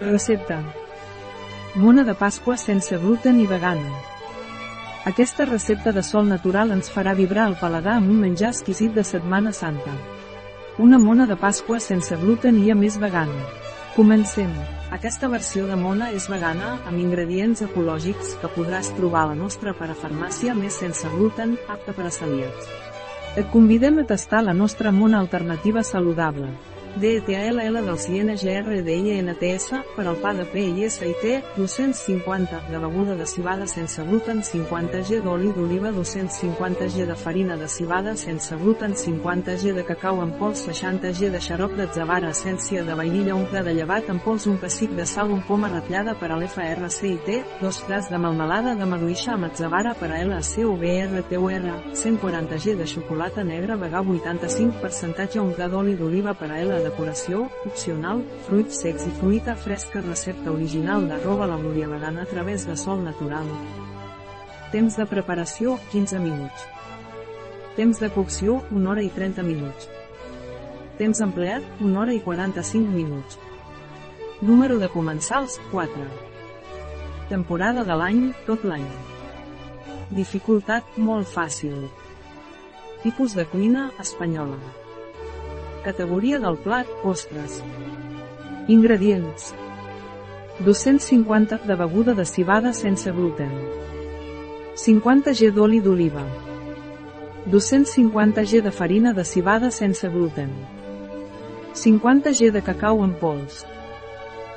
Recepta. Mona de Pasqua sense gluten i vegana. Aquesta recepta de sol natural ens farà vibrar el paladar amb un menjar exquisit de Setmana Santa. Una mona de Pasqua sense gluten i a més vegana. Comencem. Aquesta versió de mona és vegana, amb ingredients ecològics que podràs trobar a la nostra parafarmàcia més sense gluten, apta per a celíacs. Et convidem a tastar la nostra mona alternativa saludable. DETALL del CNGRDINTS, per al pa de PISIT, 250 de beguda de cibada sense gluten 50 g d'oli d'oliva 250 g de farina de cibada sense gluten 50 g de cacau en pols 60 g de xarop d'atzavara essència de vainilla un gra de llevat en pols un pessic de sal un poma ratllada per a l'FRCIT, dos grats de melmelada de maduixa amb atzavara per a LCUBRTUR, 140 g de xocolata negra vegà 85% un gra d'oli d'oliva per a L decoració, opcional, fruits secs i fruita fresca recepta original d'arroba la glòria vegana a través de sol natural. Temps de preparació, 15 minuts. Temps de cocció, 1 hora i 30 minuts. Temps empleat, 1 hora i 45 minuts. Número de comensals, 4. Temporada de l'any, tot l'any. Dificultat, molt fàcil. Tipus de cuina, espanyola. Categoria del plat, ostres. Ingredients. 250 de beguda de cibada sense gluten. 50 g d'oli d'oliva. 250 g de farina de cibada sense gluten. 50 g de cacau en pols.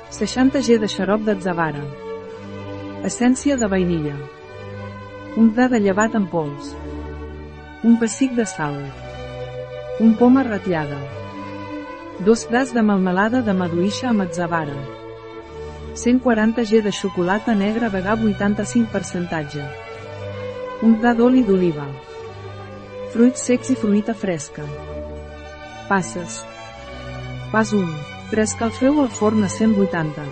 60 g de xarop d'atzavara. Essència de vainilla. Un gra de llevat en pols. Un pessic de sal. Un poma ratllada. Dos grats de melmelada de maduixa amb atzavara. 140 g de xocolata negra vegà 85%. Un gra d'oli d'oliva. Fruits secs i fruita fresca. Passes. Pas 1. Preescalfeu el forn a 180.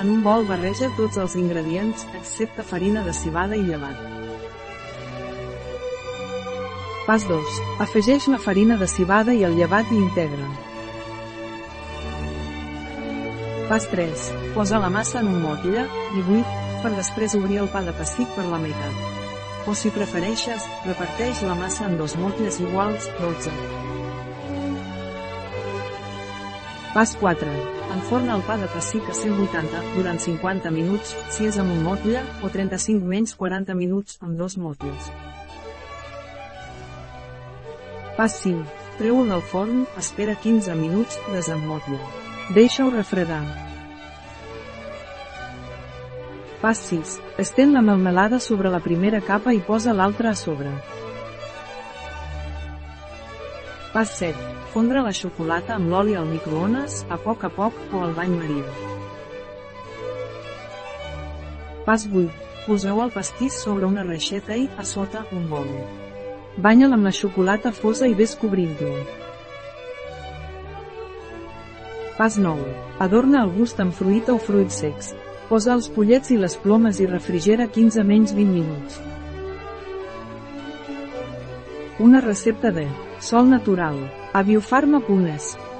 En un bol barreja tots els ingredients, excepte farina de cibada i llevat. Pas 2. Afegeix la farina de cibada i el llevat i integra. Pas 3. Posa la massa en un motlle, 18, per després obrir el pa de pessic per la meitat. O si prefereixes, reparteix la massa en dos motlles iguals, 12. Pas 4. Enforna el pa de pessic a 180 durant 50 minuts, si és amb un motlle, o 35 menys 40 minuts amb dos motlles. Pas 5. Treu-ho del forn, espera 15 minuts, desemotlla. Deixa-ho refredar. Pas 6. Estén la melmelada sobre la primera capa i posa l'altra a sobre. Pas 7. Fondre la xocolata amb l'oli al microones, a poc a poc, o al bany marí. Pas 8. Poseu el pastís sobre una reixeta i, a sota, un bol. Banya'l amb la xocolata fosa i ves cobrint-lo. Pas 9. Adorna el gust amb fruita o fruits secs. Posa els pollets i les plomes i refrigera 15 menys 20 minuts. Una recepta de Sol Natural, a Biofarma.es.